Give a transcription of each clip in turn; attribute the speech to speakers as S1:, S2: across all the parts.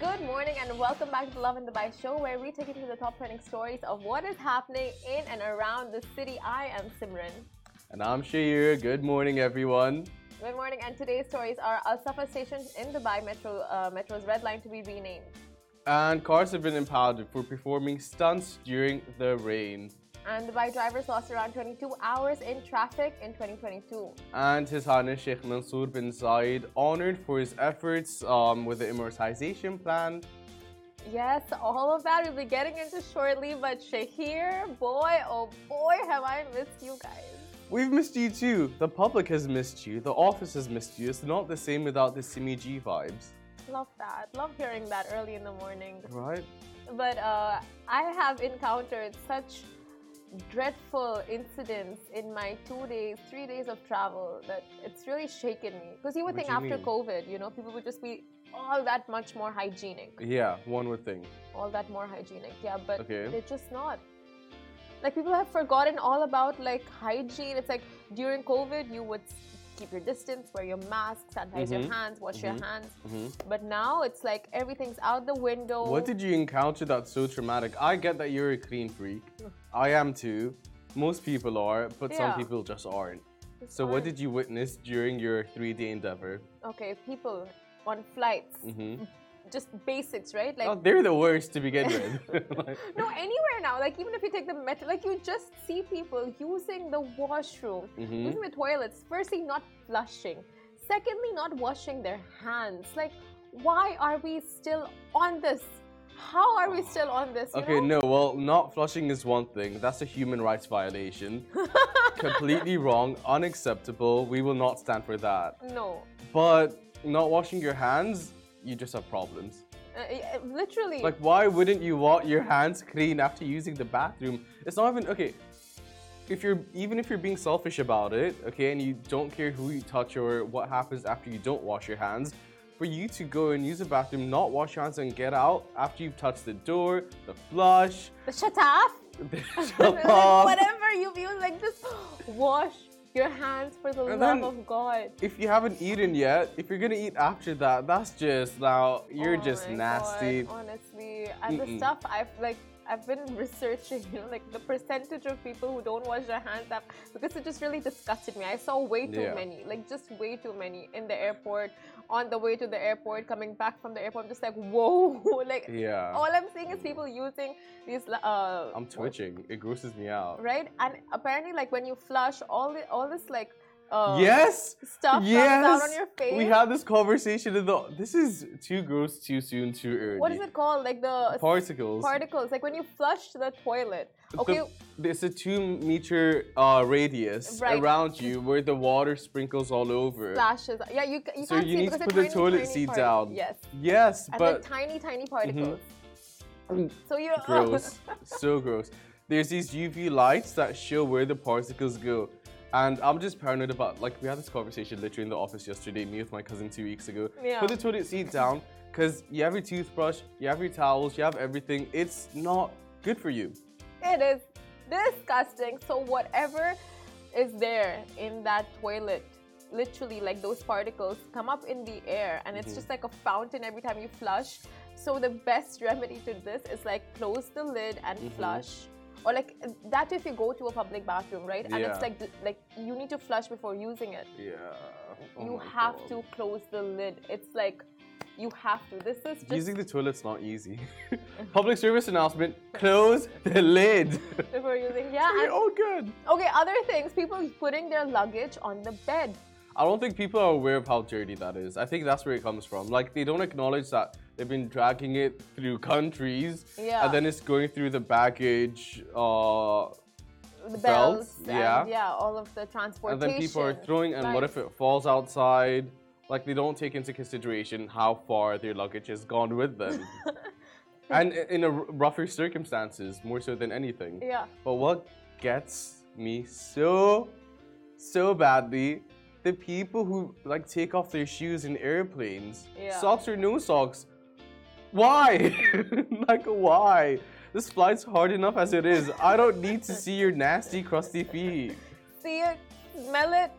S1: Good morning and welcome back to the Lovin Dubai show where we take you to the top trending stories of what is happening in and around the city. I am Simran.
S2: And I'm Shahir. Good morning, everyone.
S1: Good morning and today's stories are Al Safa station in Dubai Metro uh, Metro's red line to be renamed.
S2: And cars have been impounded for performing stunts during the rain.
S1: And Dubai drivers lost around 22 hours in traffic in 2022.
S2: And His Highness Sheikh Mansour bin Zayed honored for his efforts um, with the Emiratization plan.
S1: Yes, all of that we'll be getting into shortly. But Shahir, boy, oh boy, have I missed you guys.
S2: We've missed you too. The public has missed you. The office has missed you. It's not the same without the Simi G vibes.
S1: Love that. Love hearing that early in the morning.
S2: Right?
S1: But uh, I have encountered such dreadful incidents in my two days, three days of travel that it's really shaken me. Because you would
S2: What
S1: think
S2: you
S1: after
S2: mean?
S1: COVID, you know, people would just be all that much more hygienic.
S2: Yeah, one would think.
S1: All that more hygienic. Yeah, but
S2: Okay.
S1: they're just not. Like people have forgotten all about like hygiene. It's like during COVID, you would keep your distance, wear your mask, sanitize your
S2: Mhm.
S1: hands, wash your
S2: Mhm.
S1: hands.
S2: Mhm.
S1: But now it's like everything's out the window.
S2: What did you encounter that's so traumatic? I get that you're a clean freak. I am too. Most people are, but some people just aren't. So, what did you witness during your three day endeavor?
S1: Okay, people on flights,
S2: hmm
S1: just basics, right? Like
S2: oh, they're the worst to begin with. Like,
S1: no, anywhere now. Like even if you take the metro, like you just see people using the washroom,
S2: Mhm.
S1: using the toilets. Firstly, not flushing. Secondly, not washing their hands. Like, why are we still on this? How are we still on this? you
S2: okay,
S1: know?
S2: no, well, not flushing is one thing. That's a human rights violation. Completely wrong, unacceptable. We will not stand for that.
S1: No.
S2: But not washing your hands, you just have problems.
S1: Uh, uh, literally.
S2: Like, why wouldn't you want your hands clean after using the bathroom? It's not even okay. If you're even if you're being selfish about it, okay, and you don't care who you touch or what happens after you don't wash your hands, for you to go and use the bathroom, not wash your hands, and get out after you've touched the door, the flush,
S1: the shut off.
S2: the shut off.
S1: whatever you've used, like just wash your hands for the
S2: And
S1: love
S2: then-
S1: of God.
S2: If you haven't eaten yet, if you're gonna eat after that, that's just now you're
S1: Oh
S2: just nasty.
S1: God, honestly, and the
S2: Mm-mm.
S1: stuff I've like I've been researching, you know, like the percentage of people who don't wash their hands up because it just really disgusted me. I saw way too
S2: Yeah.
S1: many, like just way too many in the airport, on the way to the airport, coming back from the airport. I'm just like, whoa, like
S2: Yeah.
S1: all I'm seeing is people using these. Uh,
S2: I'm twitching. It grosses me out.
S1: Right, and apparently, like when you flush, all the all this like. Uh,
S2: Yes.
S1: Stuff comes
S2: yes.
S1: out on your face.
S2: We had this conversation in the. This is too gross, too soon, too early.
S1: What is it called? Like the
S2: Particles.
S1: particles. Like when you flush the toilet. Okay,
S2: The, there's a two meter uh, radius
S1: Right.
S2: around you where the water sprinkles all over.
S1: splashes. Yeah, you, you
S2: So
S1: can't
S2: you
S1: see
S2: need to put the
S1: tiny,
S2: toilet
S1: tiny
S2: seat
S1: part-
S2: down.
S1: Yes,
S2: Yes,
S1: and
S2: but
S1: tiny, tiny particles.
S2: Mm.
S1: So you
S2: gross. so gross. There's these UV lights that show where the particles go. And I'm just paranoid about, like, we had this conversation literally in the office yesterday, me with my cousin two weeks ago.
S1: Yeah.
S2: Put the toilet seat down, because you have your toothbrush, you have your towels, you have everything. It's not good for you.
S1: It is disgusting. So whatever is there in that toilet, literally like those particles come up in the air and it's
S2: Mhm.
S1: just like a fountain every time you flush. So the best remedy to this is like close the lid and
S2: Mhm.
S1: flush. Or like that if you go to a public bathroom, right? And it's like like you need to flush before using it.
S2: Yeah. Oh
S1: you have
S2: God.
S1: to close the lid. It's like you have to. This is just
S2: Using the toilet's not easy. Public service announcement close the lid.
S1: before using. Yeah. And,
S2: all good.
S1: okay. Other things. People putting their luggage on the bed.
S2: I don't think people are aware of how dirty that is. I think that's where it comes from. Like they don't acknowledge that they've been dragging it through countries,
S1: Yeah.
S2: and then it's going through the baggage, uh,
S1: the
S2: belts,
S1: bells.
S2: yeah.
S1: And, yeah. All of the transportation.
S2: and then people are throwing. And what if it falls outside? Like they don't take into consideration how far their luggage has gone with them, and in a rougher circumstances, more so than anything.
S1: Yeah.
S2: But what gets me so, so badly, the people who like take off their shoes in airplanes,
S1: Yeah.
S2: socks or no socks. Why? like why? This flight's hard enough as it is. I don't need to see your nasty, crusty feet.
S1: See it, smell it,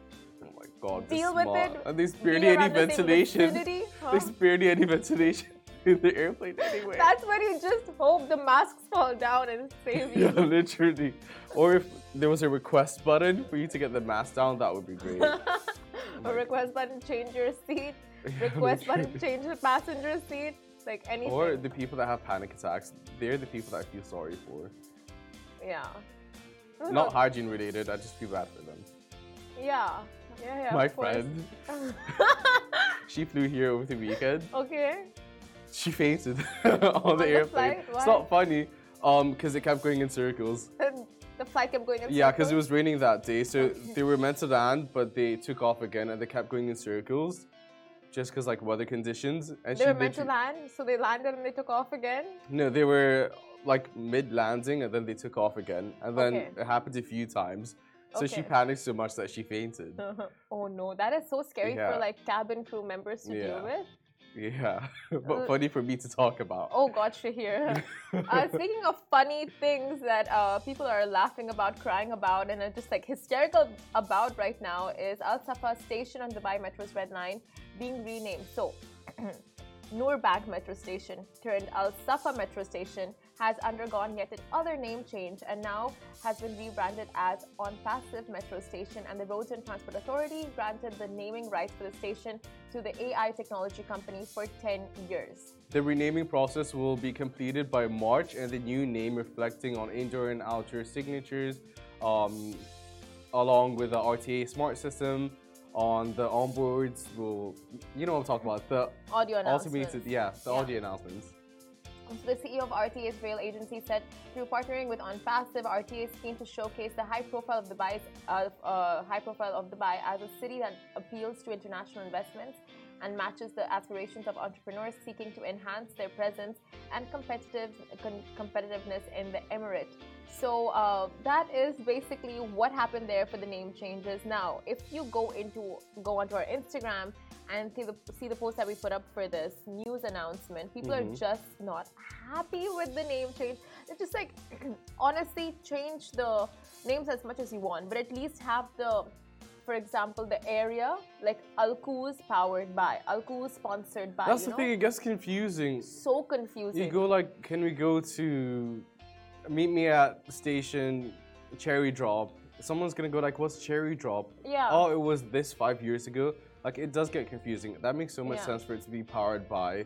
S2: Oh my god.
S1: deal with
S2: smell.
S1: it.
S2: And there's barely any
S1: around the same
S2: ventilation.
S1: huh?
S2: There's barely any ventilation. in the airplane anyway.
S1: That's when you just hope the masks fall down and save you.
S2: yeah, literally. Or if there was a request button for you to get the mask down, that would be great.
S1: a request button, change your seat. Request button, change the passenger seat. Like anything.
S2: Or the people that have panic attacks, they're the people that I feel sorry for.
S1: yeah.
S2: Not hygiene related, I just feel bad for them.
S1: Yeah. Yeah, yeah.
S2: My friend, she flew here over the weekend.
S1: okay.
S2: She fainted on the
S1: the
S2: airplane.
S1: flight?
S2: It's not funny, um, because it kept going in circles.
S1: The flight kept going in
S2: Yeah, because it was raining that day, so they were meant to land, but they took off again, and they kept going in circles, just because like weather conditions. And
S1: They
S2: she
S1: were meant to land, so they landed and they took off again.
S2: No, they were like mid landing, and then they took off again, and then
S1: Okay.
S2: it happened a few times. So she panicked so much that she fainted.
S1: oh no, that is so scary for like cabin crew members to deal with.
S2: Yeah, but
S1: Uh,
S2: funny for me to talk about.
S1: Oh God, Shahir. uh, speaking of funny things that uh, people are laughing about, crying about, and are just like hysterical about right now is Al Safa station on Dubai Metro's Red Line being renamed. So, Noorbank Metro Station turned Al Safa Metro Station has undergone yet another name change and now has been rebranded as OnPassive Metro Station. And the Roads and Transport Authority granted the naming rights for the station to the AI technology company for 10 years.
S2: The renaming process will be completed by March, and the new name reflecting on indoor and outdoor signatures, um, along with the RTA smart system. On the onboards, will you know what I'm talking about? The
S1: Audio announcements.
S2: automated, yeah, the
S1: Yeah.
S2: audio announcements.
S1: So the CEO of RTA's rail agency said, through partnering with OnPassive, RTA is keen to showcase the high profile of Dubai, uh, uh, high profile of Dubai as a city that appeals to international investments and matches the aspirations of entrepreneurs seeking to enhance their presence and competitive competitiveness in the emirate. So uh, that is basically what happened there for the name changes. Now, if you go into go onto our Instagram and see the see the post that we put up for this news announcement, people are mm-hmm. just not happy with the name change. It's just like honestly, change the names as much as you want, but at least have the for example, the area like Al Quoz powered by, Al Quoz sponsored by.
S2: That's
S1: you
S2: the
S1: know?
S2: thing; it gets confusing.
S1: So confusing.
S2: You go like, can we go to meet me at station Cherry Drop? Someone's gonna go like, what's Cherry Drop?
S1: Yeah.
S2: Oh, it was this five years ago. Like it does get confusing. That makes so much
S1: Yeah.
S2: sense for it to be powered by.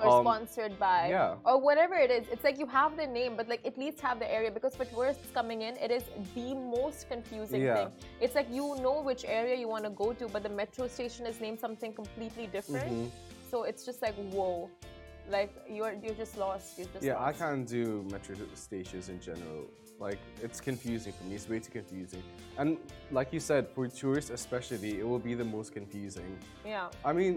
S1: or
S2: Um,
S1: sponsored by
S2: yeah.
S1: or whatever it is it's like you have the name but like at least have the area because for tourists coming in it is the most confusing
S2: Yeah.
S1: thing it's like you know which area you want to go to but the metro station is named something completely different
S2: Mhm.
S1: so it's just like whoa like you're you're just lost you're just
S2: Yeah, I can't do metro stations in general. Like it's confusing for me. It's way too confusing. And like you said, for tourists especially, it will be the most confusing.
S1: yeah
S2: I mean,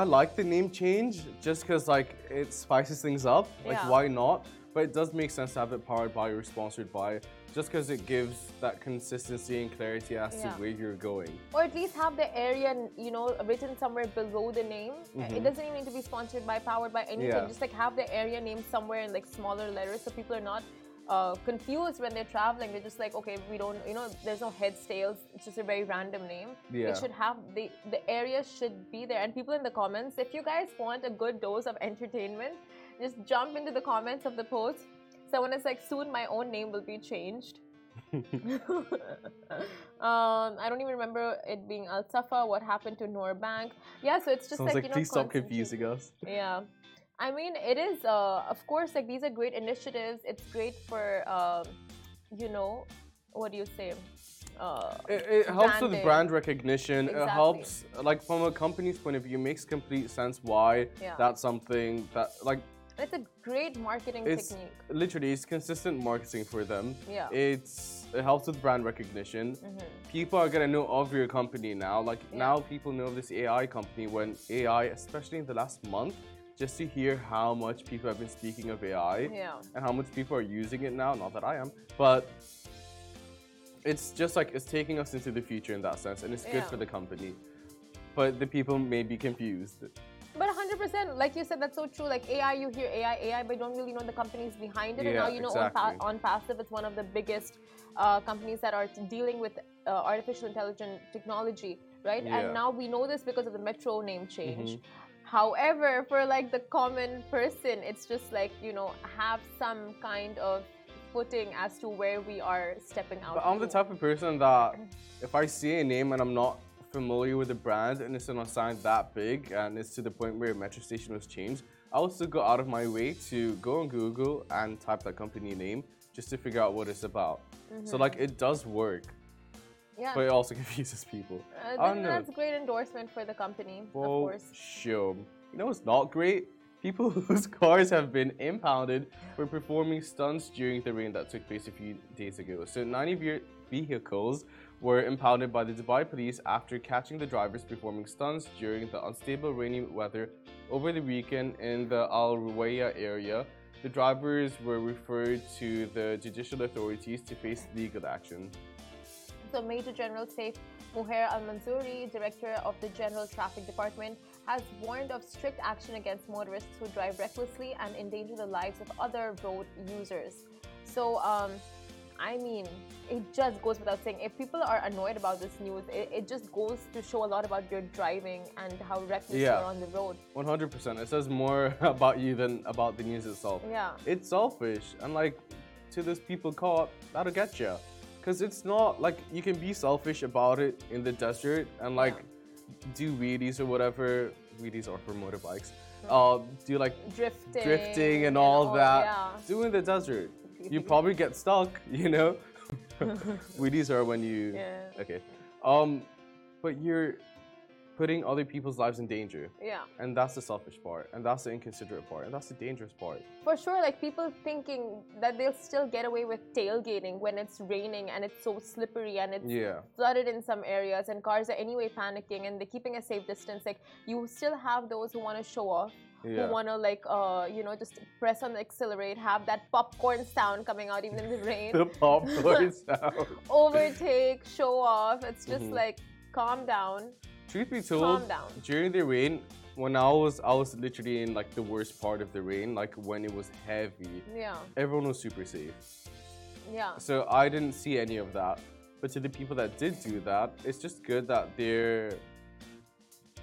S2: I like the name change just because like it spices things up. Like
S1: Yeah.
S2: why not? But it does make sense to have it powered by or sponsored by, just because it gives that consistency and clarity as to where you're going.
S1: or at least have the area you know written somewhere below the name
S2: Mhm.
S1: it doesn't even need to be sponsored by powered by anything
S2: Yeah.
S1: just like have the area name somewhere in like smaller letters so people are not uh, confused when they're traveling they're just like okay we don't you know there's no heads tails it's just a very random name
S2: Yeah.
S1: it should have the the area should be there and people in the comments if you guys want a good dose of entertainment just jump into the comments of the post someone is like soon my own name will be changed um, I don't even remember it being Al Safa. What happened to Noorbank? Yeah, so it's just
S2: Sounds
S1: like,
S2: like,
S1: you know,
S2: please stop confusing us.
S1: Yeah, I mean, it is. Uh, of course, like these are great initiatives. It's great for, um, you know, what do you say? Uh,
S2: It, it helps with brand recognition. It helps, like from a company's point of view, makes complete sense why
S1: Yeah.
S2: that's something that, like,
S1: it's a great marketing
S2: it's
S1: technique.
S2: literally it's consistent marketing for them.
S1: Yeah.
S2: It's it helps with brand recognition.
S1: Mhm.
S2: People are gonna know of your company now. Like
S1: Yeah.
S2: now, people know of this AI company. When AI, especially in the last month, just to hear how much people have been speaking of AI
S1: Yeah.
S2: and how much people are using it now. Not that I am, but it's just like it's taking us into the future in that sense, and it's good
S1: Yeah.
S2: for the company. But the people may be confused.
S1: But 100%, like you said, that's so true. Like AI, you hear AI, AI, but you don't really know the companies behind it. and now you know on,
S2: exactly.
S1: on Passive, it's one of the biggest uh, companies that are dealing with uh, artificial intelligence technology, right?
S2: Yeah.
S1: And now we know this because of the Metro name change. However, for like the common person, it's just like, you know, have some kind of footing as to where we are stepping out.
S2: But I'm the type of person that if I see a name and I'm not familiar with the brand and it's on a sign that big and it's to the point where a metro station was changed, I will still go out of my way to go on Google and type that company name just to figure out what it's about. So mm-hmm. like it does work,
S1: Yeah.
S2: but it also confuses people.
S1: Uh,
S2: I don't know.
S1: that's great endorsement for the company, of
S2: For
S1: course.
S2: sure. You know what's not great? People whose cars have been impounded for performing stunts during the rain that took place a few days ago. So 90 ve- vehicles were impounded by the Dubai police after catching the drivers performing stunts during the unstable rainy weather over the weekend in the Al Ruwaya area. The drivers were referred to the judicial authorities to face legal action.
S1: So, Major General Saif Muhair Al Mansouri, Director of the General Traffic Department, has warned of strict action against motorists who drive recklessly and endanger the lives of other road users. So, um, I mean, it just goes without saying. If people are annoyed about this news, it, it just goes to show a lot about your driving and how reckless
S2: Yeah.
S1: you're on the road.
S2: 100%. It says more about you than about the news itself.
S1: Yeah.
S2: it's selfish and like to those people caught that'll get you because it's not like you can be selfish about it in the desert and like do wheelies or whatever. Wheelies are for motorbikes. Uh do like
S1: Drifting.
S2: drifting and all that.
S1: Yeah.
S2: do in the desert. You probably get stuck you know? Wheelies are when you
S1: Yeah.
S2: okay. Um but you're putting other people's lives in danger
S1: Yeah.
S2: and that's the selfish part and that's the inconsiderate part and that's the dangerous part
S1: For sure, like people thinking that they'll still get away with tailgating when it's raining and it's so slippery and it's
S2: yeah
S1: flooded in some areas and cars are anyway panicking and they're keeping a safe distance. Like you still have those who want to show off,
S2: Yeah.
S1: who want to like uh you know just press on the accelerate, have that popcorn sound coming out even in the rain,
S2: the popcorn sound.
S1: overtake, show off. It's just
S2: Mhm.
S1: like calm down.
S2: Truth be told, during the rain, when I was I was literally in like the worst part of the rain, like when it was heavy.
S1: Yeah,
S2: Everyone was super safe,
S1: yeah.
S2: so I didn't see any of that. But to the people that did do that, it's just good that they're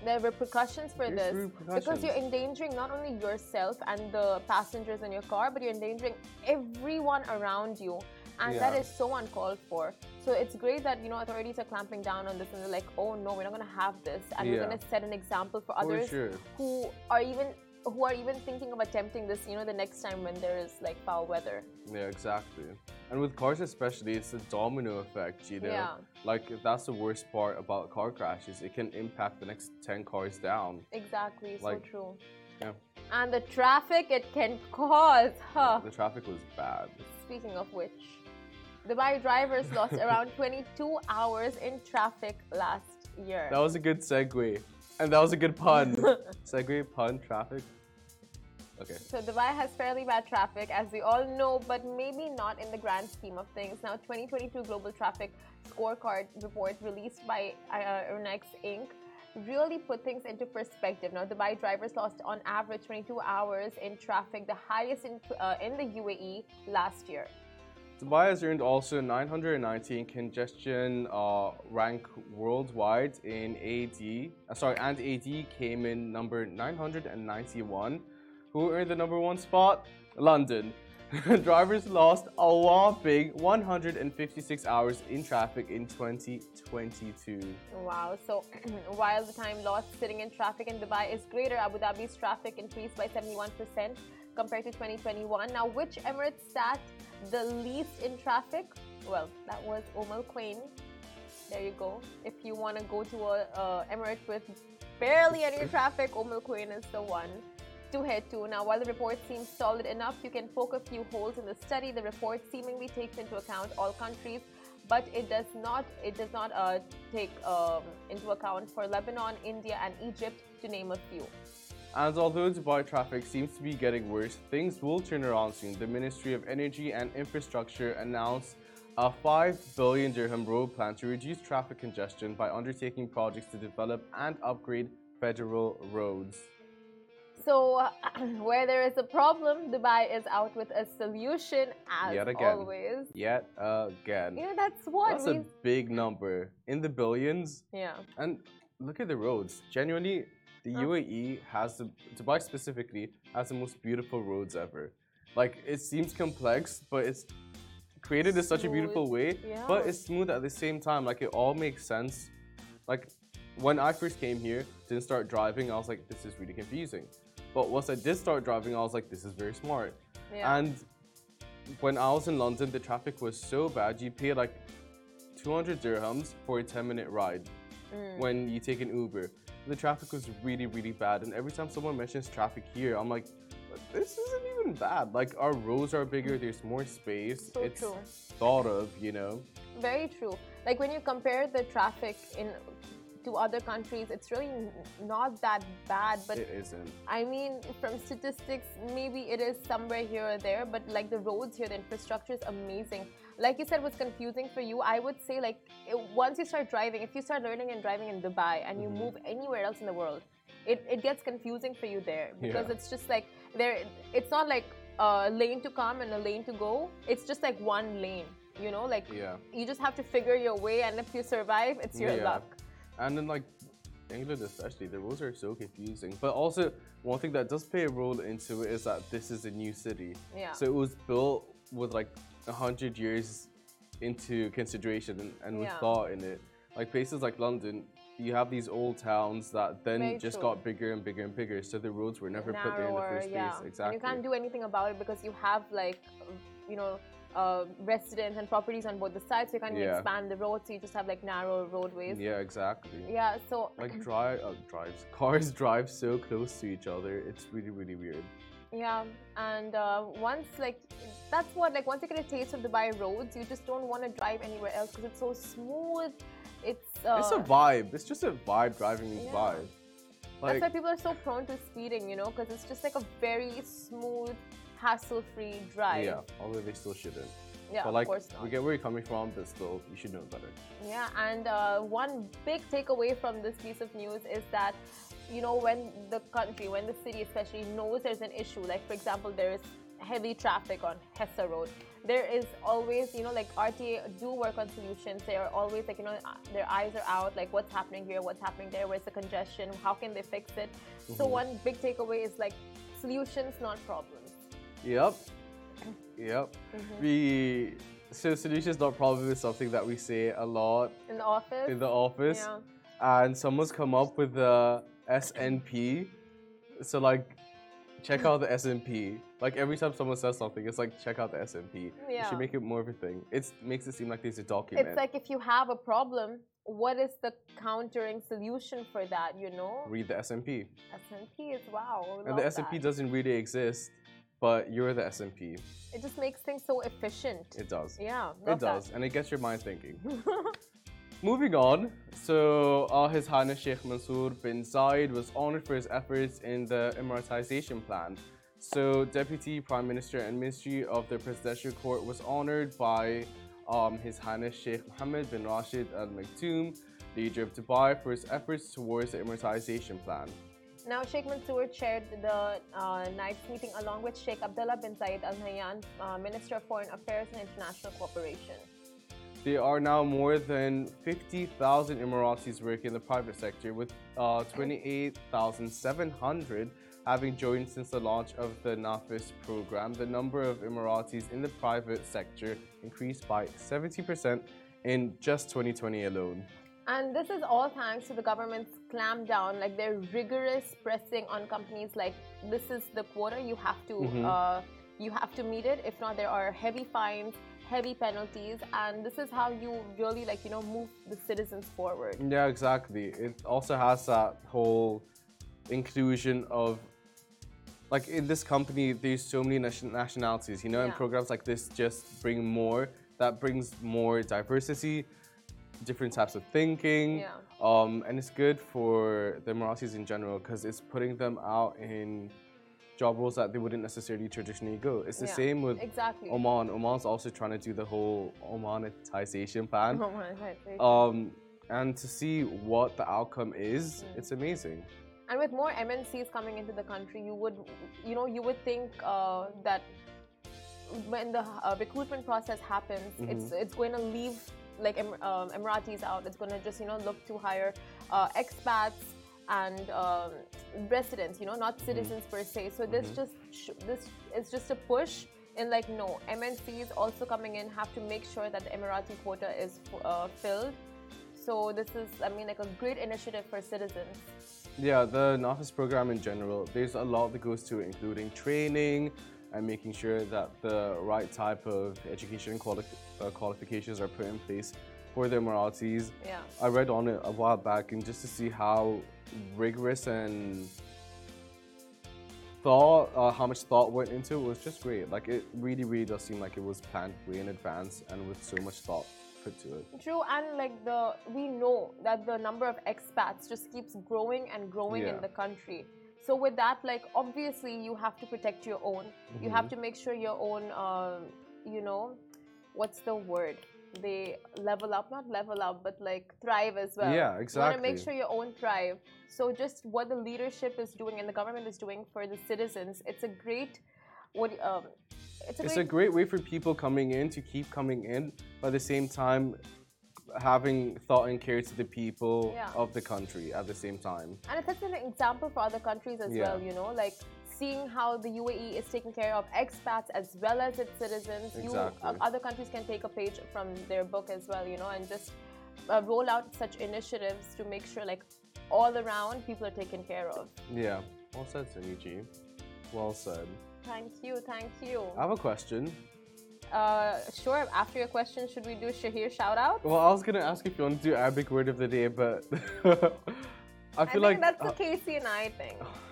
S1: There are repercussions for
S2: There's
S1: this
S2: repercussions.
S1: because you're endangering not only yourself and the passengers in your car, but you're endangering everyone around you, and that
S2: Yeah.
S1: is so uncalled for. So it's great that you know authorities are clamping down on this, and they're like, "Oh no, we're not going to have this, and we're going to set an example for
S2: for
S1: others
S2: sure.
S1: who are even who are even thinking of attempting this. You know, the next time when there is like foul weather.
S2: Yeah, exactly. And with cars especially, it's a domino effect. You know,
S1: Yeah.
S2: like that's the worst part about car crashes. It can impact the next ten cars down.
S1: Exactly, so true.
S2: yeah.
S1: And the traffic it can cause, huh?
S2: The traffic was bad.
S1: Speaking of which, Dubai drivers lost around 22 hours in traffic last year.
S2: That was a good segue. And that was a good pun. segue, pun, traffic. Okay.
S1: So Dubai has fairly bad traffic, as we all know, but maybe not in the grand scheme of things. Now, 2022 Global Traffic Scorecard report released by uh, INRIX Inc. really put things into perspective. Now, Dubai drivers lost on average 22 hours in traffic, the highest in, uh, in the UAE last year.
S2: Dubai has earned also 919 congestion uh, rank worldwide in AD. Uh, sorry, and AD came in number 991. Who earned the number one spot? London. Drivers lost a whopping 156 hours in traffic in 2022.
S1: Wow. So while the time lost sitting in traffic in Dubai is greater, Abu Dhabi's traffic increased by 71% compared to 2021. Now, which Emirates sat the least in traffic? Well, that was Umm Al Quwain. There you go. If you want to go to a uh, Emirate with barely any traffic, Umm Al Quwain is the one to head to. Now, while the report seems solid enough, you can poke a few holes in the study. The report seemingly takes into account all countries, but it does not. It does not uh, take um, into account for Lebanon, India, and Egypt, to name a few.
S2: And although Dubai traffic seems to be getting worse, things will turn around soon. The Ministry of Energy and Infrastructure announced a 5 billion dirham road plan to reduce traffic congestion by undertaking projects to develop and upgrade federal roads.
S1: So, uh, where there is a problem, Dubai is out with a solution as
S2: Yet again.
S1: always.
S2: Yet again.
S1: You know, that's what
S2: That's
S1: we.
S2: a big number in the billions.
S1: Yeah.
S2: And look at the roads. Genuinely, the? UAE has the Dubai specifically has the most beautiful roads ever. Like it seems complex, but it's created in such a beautiful way.
S1: Yeah.
S2: But it's smooth at the same time. Like it all makes sense. Like when I first came here, didn't start driving, I was like, this is really confusing. But once I did start driving, I was like, this is very smart.
S1: Yeah.
S2: And when I was in London, the traffic was so bad. You pay like 200 dirhams for a 10 minute ride
S1: Mm.
S2: when you take an Uber. The traffic was really, really bad. And every time someone mentions traffic here, I'm like, this isn't even bad. Like our roads are bigger, there's more space.
S1: So
S2: it's
S1: true.
S2: thought of, you know.
S1: Very true. Like when you compare the traffic in to other countries, it's really not that bad. But
S2: it isn't.
S1: I mean, from statistics, maybe it is somewhere here or there. But like the roads here, the infrastructure is amazing. Like you said, was confusing for you. I would say like it, once you start driving, if you start learning and driving in Dubai and you
S2: Mhm.
S1: move anywhere else in the world, it, it gets confusing for you there because
S2: Yeah.
S1: it's just like there. It's not like a lane to come and a lane to go. It's just like one lane. You know, like
S2: Yeah.
S1: you just have to figure your way, and if you survive, it's your
S2: Yeah.
S1: luck.
S2: And then like England especially, the roads are so confusing. But also one thing that does play a role into it is that this is a new city.
S1: Yeah.
S2: So it was built with like hundred years into consideration and, and with
S1: Yeah.
S2: thought in it. Like places like London, you have these old towns that then
S1: Very
S2: just
S1: true.
S2: got bigger and bigger and bigger. So the roads were never put there in the
S1: narrower,
S2: first place.
S1: yeah.
S2: Exactly.
S1: And you can't do anything about it because you have like, you know, uh, residents and properties on both the sides. So you can't even
S2: Yeah.
S1: expand the road, so you just have like narrow roadways.
S2: yeah, exactly.
S1: Yeah, so
S2: Like drive, uh, drives, cars drive so close to each other. It's really, really weird.
S1: Yeah, and uh, once like that's what like once you get a taste of Dubai roads, you just don't want to drive anywhere else because it's so smooth. It's uh,
S2: it's a vibe. It's just a vibe driving in
S1: Yeah.
S2: Dubai.
S1: That's why people are so prone to speeding, you know, because it's just like a very smooth, hassle-free drive.
S2: yeah, although they still shouldn't.
S1: Yeah,
S2: but like,
S1: of course not.
S2: we get where you're coming from, but still, you should know better.
S1: Yeah, and uh, one big takeaway from this piece of news is that, you know, when the country, when the city especially knows there's an issue, like for example, there is heavy traffic on Hessa Road, there is always, you know, like RTA do work on solutions. They are always like, you know, uh, their eyes are out, like what's happening here, what's happening there, where's the congestion, how can they fix it? So
S2: Mhm.
S1: one big takeaway is like solutions, not problems.
S2: Yep. Yep.
S1: Mhm.
S2: We so solutions not problem is something that we say a lot
S1: In the office.
S2: in the office,
S1: Yeah.
S2: and someone's come up with the SNP. So like, check out the SNP. Like every time someone says something, it's like check out the SNP. You
S1: Yeah.
S2: should make it more of a thing. It makes it seem like there's a document.
S1: It's like if you have a problem, what is the countering solution for that? You know,
S2: Read the SNP.
S1: SNP is wow.
S2: And the SNP
S1: that.
S2: doesn't really exist, but you're the SNP.
S1: It just makes things so efficient.
S2: It does.
S1: yeah,
S2: It does, and it gets your mind thinking. Moving on, so uh, His Highness Sheikh Mansour bin Zayed was honored for his efforts in the Emiratization plan. So, Deputy Prime Minister and Ministry of the Presidential Court was honored by um, His Highness Sheikh Mohammed bin Rashid Al Maktoum, the leader of Dubai, for his efforts towards the Emiratization plan.
S1: now, Sheikh Mansour chaired the uh, night's meeting along with Sheikh Abdullah bin Zayed Al Nahyan, uh, Minister of Foreign Affairs and International Cooperation.
S2: There are now more than 50,000 Emiratis working in the private sector, with uh, 28,700 having joined since the launch of the NAFIS program. The number of Emiratis in the private sector increased by 70% in just 2020 alone.
S1: And this is all thanks to the government's clampdown, like their rigorous pressing on companies. Like this is the quota you have to
S2: Mhm.
S1: uh, you have to meet it. If not, there are heavy fines, heavy penalties, and this is how you really like you know move the citizens forward.
S2: Yeah, exactly. It also has that whole inclusion of like in this company there's so many nation- nationalities you know and programs like this just bring more that brings more diversity different types of thinking
S1: Yeah.
S2: um, and it's good for the Emiratis in general because it's putting them out in job roles that they wouldn't necessarily traditionally go it's the
S1: Yeah,
S2: same with
S1: Exactly.
S2: Oman Oman's also trying to do the whole Omanitization plan
S1: my God, very true.
S2: um, and to see what the outcome is,
S1: Mm.
S2: it's amazing.
S1: And with more MNCs coming into the country, you would, you know, you would think uh, that when the uh, recruitment process happens, it's it's going to leave like um, Emiratis out. It's going to just you know look to hire uh, expats and um, residents, you know, not citizens per se. So this just sh- this is just a push in like no MNCs also coming in have to make sure that the Emirati quota is uh, filled. So this is, I mean, like a great initiative for citizens.
S2: Yeah, the NAFIS program in general, there's a lot that goes to it, including training and making sure that the right type of education quali- uh, qualifications are put in place for the Emiratis.
S1: Yeah.
S2: I read on it a while back, and just to see how rigorous and thought, uh, how much thought went into it was just great. Like it really, really does seem like it was planned way in advance and with so much thought put to it.
S1: True, and like the we know that the number of expats just keeps growing and growing in the country. So with that, like obviously you have to protect your own. You have to make sure your own, um, you know, what's the word? They level up, not level up, but like thrive as well.
S2: Yeah, exactly.
S1: You want to make sure your own thrive. So just what the leadership is doing and the government is doing for the citizens, it's a great, what um, it's a
S2: It's
S1: great
S2: a great way for people coming in to keep coming in, but at the same time, having thought and care to the people
S1: Yeah.
S2: of the country at the same time.
S1: And it sets an example for other countries as
S2: Yeah.
S1: well, you know, like seeing how the UAE is taking care of expats as well as its citizens. You,
S2: Exactly.
S1: uh, other countries can take a page from their book as well, you know, and just uh, roll out such initiatives to make sure, like, all around people are taken care of.
S2: Yeah, well said, Suniji. Well said.
S1: Thank you, thank you.
S2: I have a question.
S1: Uh, sure, after your question, should we do Shahir shout out?
S2: Well, I was gonna ask if you want to do Arabic word of the day, but I
S1: I
S2: feel
S1: think
S2: like
S1: that's the
S2: I
S1: Casey and I thing.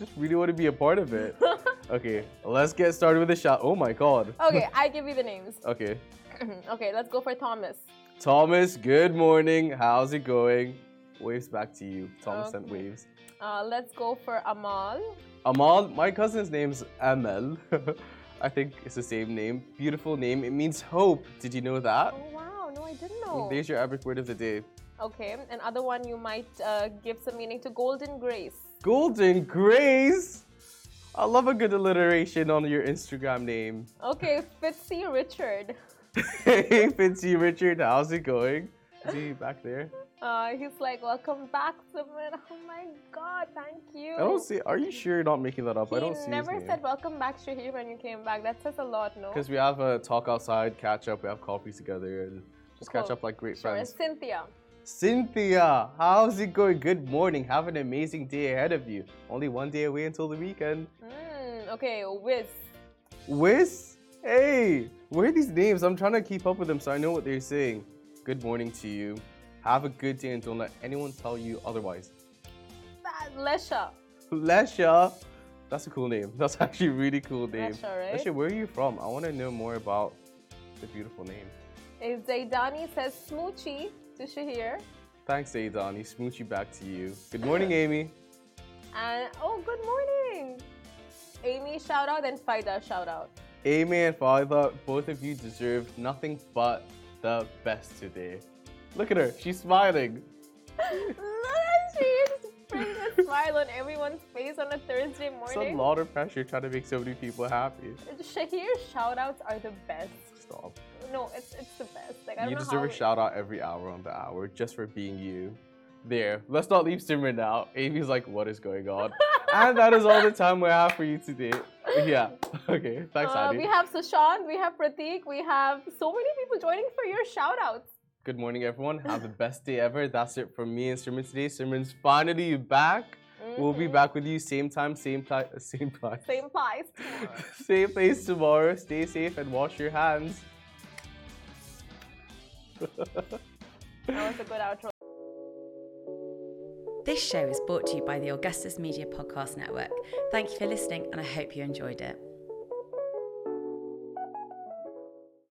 S2: just really want to be a part of it. okay, let's get started with the shot. Oh my god.
S1: Okay, I give you the names.
S2: Okay,
S1: okay, let's go for Thomas.
S2: Thomas. Good morning. How's it going? Waves back to you. Thomas sent waves.
S1: Uh, let's go for Amal.
S2: Amal, my cousin's name's Amel. I think it's the same name. Beautiful name. It means hope. Did you know that?
S1: Oh wow, no, I didn't know.
S2: There's your Arabic word of the day.
S1: Okay, another one you might uh, give some meaning to Golden Grace.
S2: Golden Grace. I love a good alliteration on your Instagram name.
S1: Okay, Fitzy Richard.
S2: hey, Fitzy Richard, how's it going? Is he back there?
S1: Uh, he's like, welcome back, Simran. Oh my god, thank you.
S2: I don't see. Are you sure you're not making that up?
S1: He
S2: I don't see
S1: never
S2: his name.
S1: said welcome back, Shahir, when you came back. That says a lot, no?
S2: Because we have a talk outside, catch up, we have coffee together, and just catch up like great
S1: Sure,
S2: friends.
S1: Cynthia.
S2: Cynthia, how's it going? Good morning. Have an amazing day ahead of you. Only one day away until the weekend.
S1: Mm, okay, Wiz.
S2: Wiz, hey, where are these names? I'm trying to keep up with them so I know what they're saying. Good morning to you. Have a good day and don't let anyone tell you otherwise.
S1: Lesha.
S2: Lesha, that's a cool name. That's actually a really cool name.
S1: Lesha, right?
S2: Lesha, where are you from? I want to know more about the beautiful name.
S1: Eh, Zaidani says Smoochie to Shahir.
S2: Thanks, Aidani. Smoochie back to you. Good morning, Amy.
S1: And oh, good morning. Amy shout out and Faida shout out.
S2: Amy and Faida, both of you deserve nothing but the best today. Look at her, she's smiling.
S1: Look at she brings a smile on everyone's face on a Thursday morning.
S2: It's a lot of pressure trying to make so many people happy.
S1: Shahir shout outs are the best.
S2: Stop.
S1: No, it's it's the best. Like I don't
S2: You
S1: know
S2: deserve a shout out every hour on the hour just for being you. There, let's not leave Simran now. Amy's like, what is going on? and that is all the time we have for you today. Yeah, okay, thanks,
S1: Uh,
S2: Adi.
S1: we have Sushant, we have Pratik, we have so many people joining for your shout outs.
S2: Good morning, everyone. Have the best day ever. That's it from me and Simran today. Simran's finally back. We'll be back with you same time, same time, same place.
S1: Same place.
S2: Same place tomorrow. Stay safe and wash your hands.
S1: that was a good outro.
S3: This show is brought to you by the Augustus Media Podcast Network. Thank you for listening, and I hope you enjoyed it.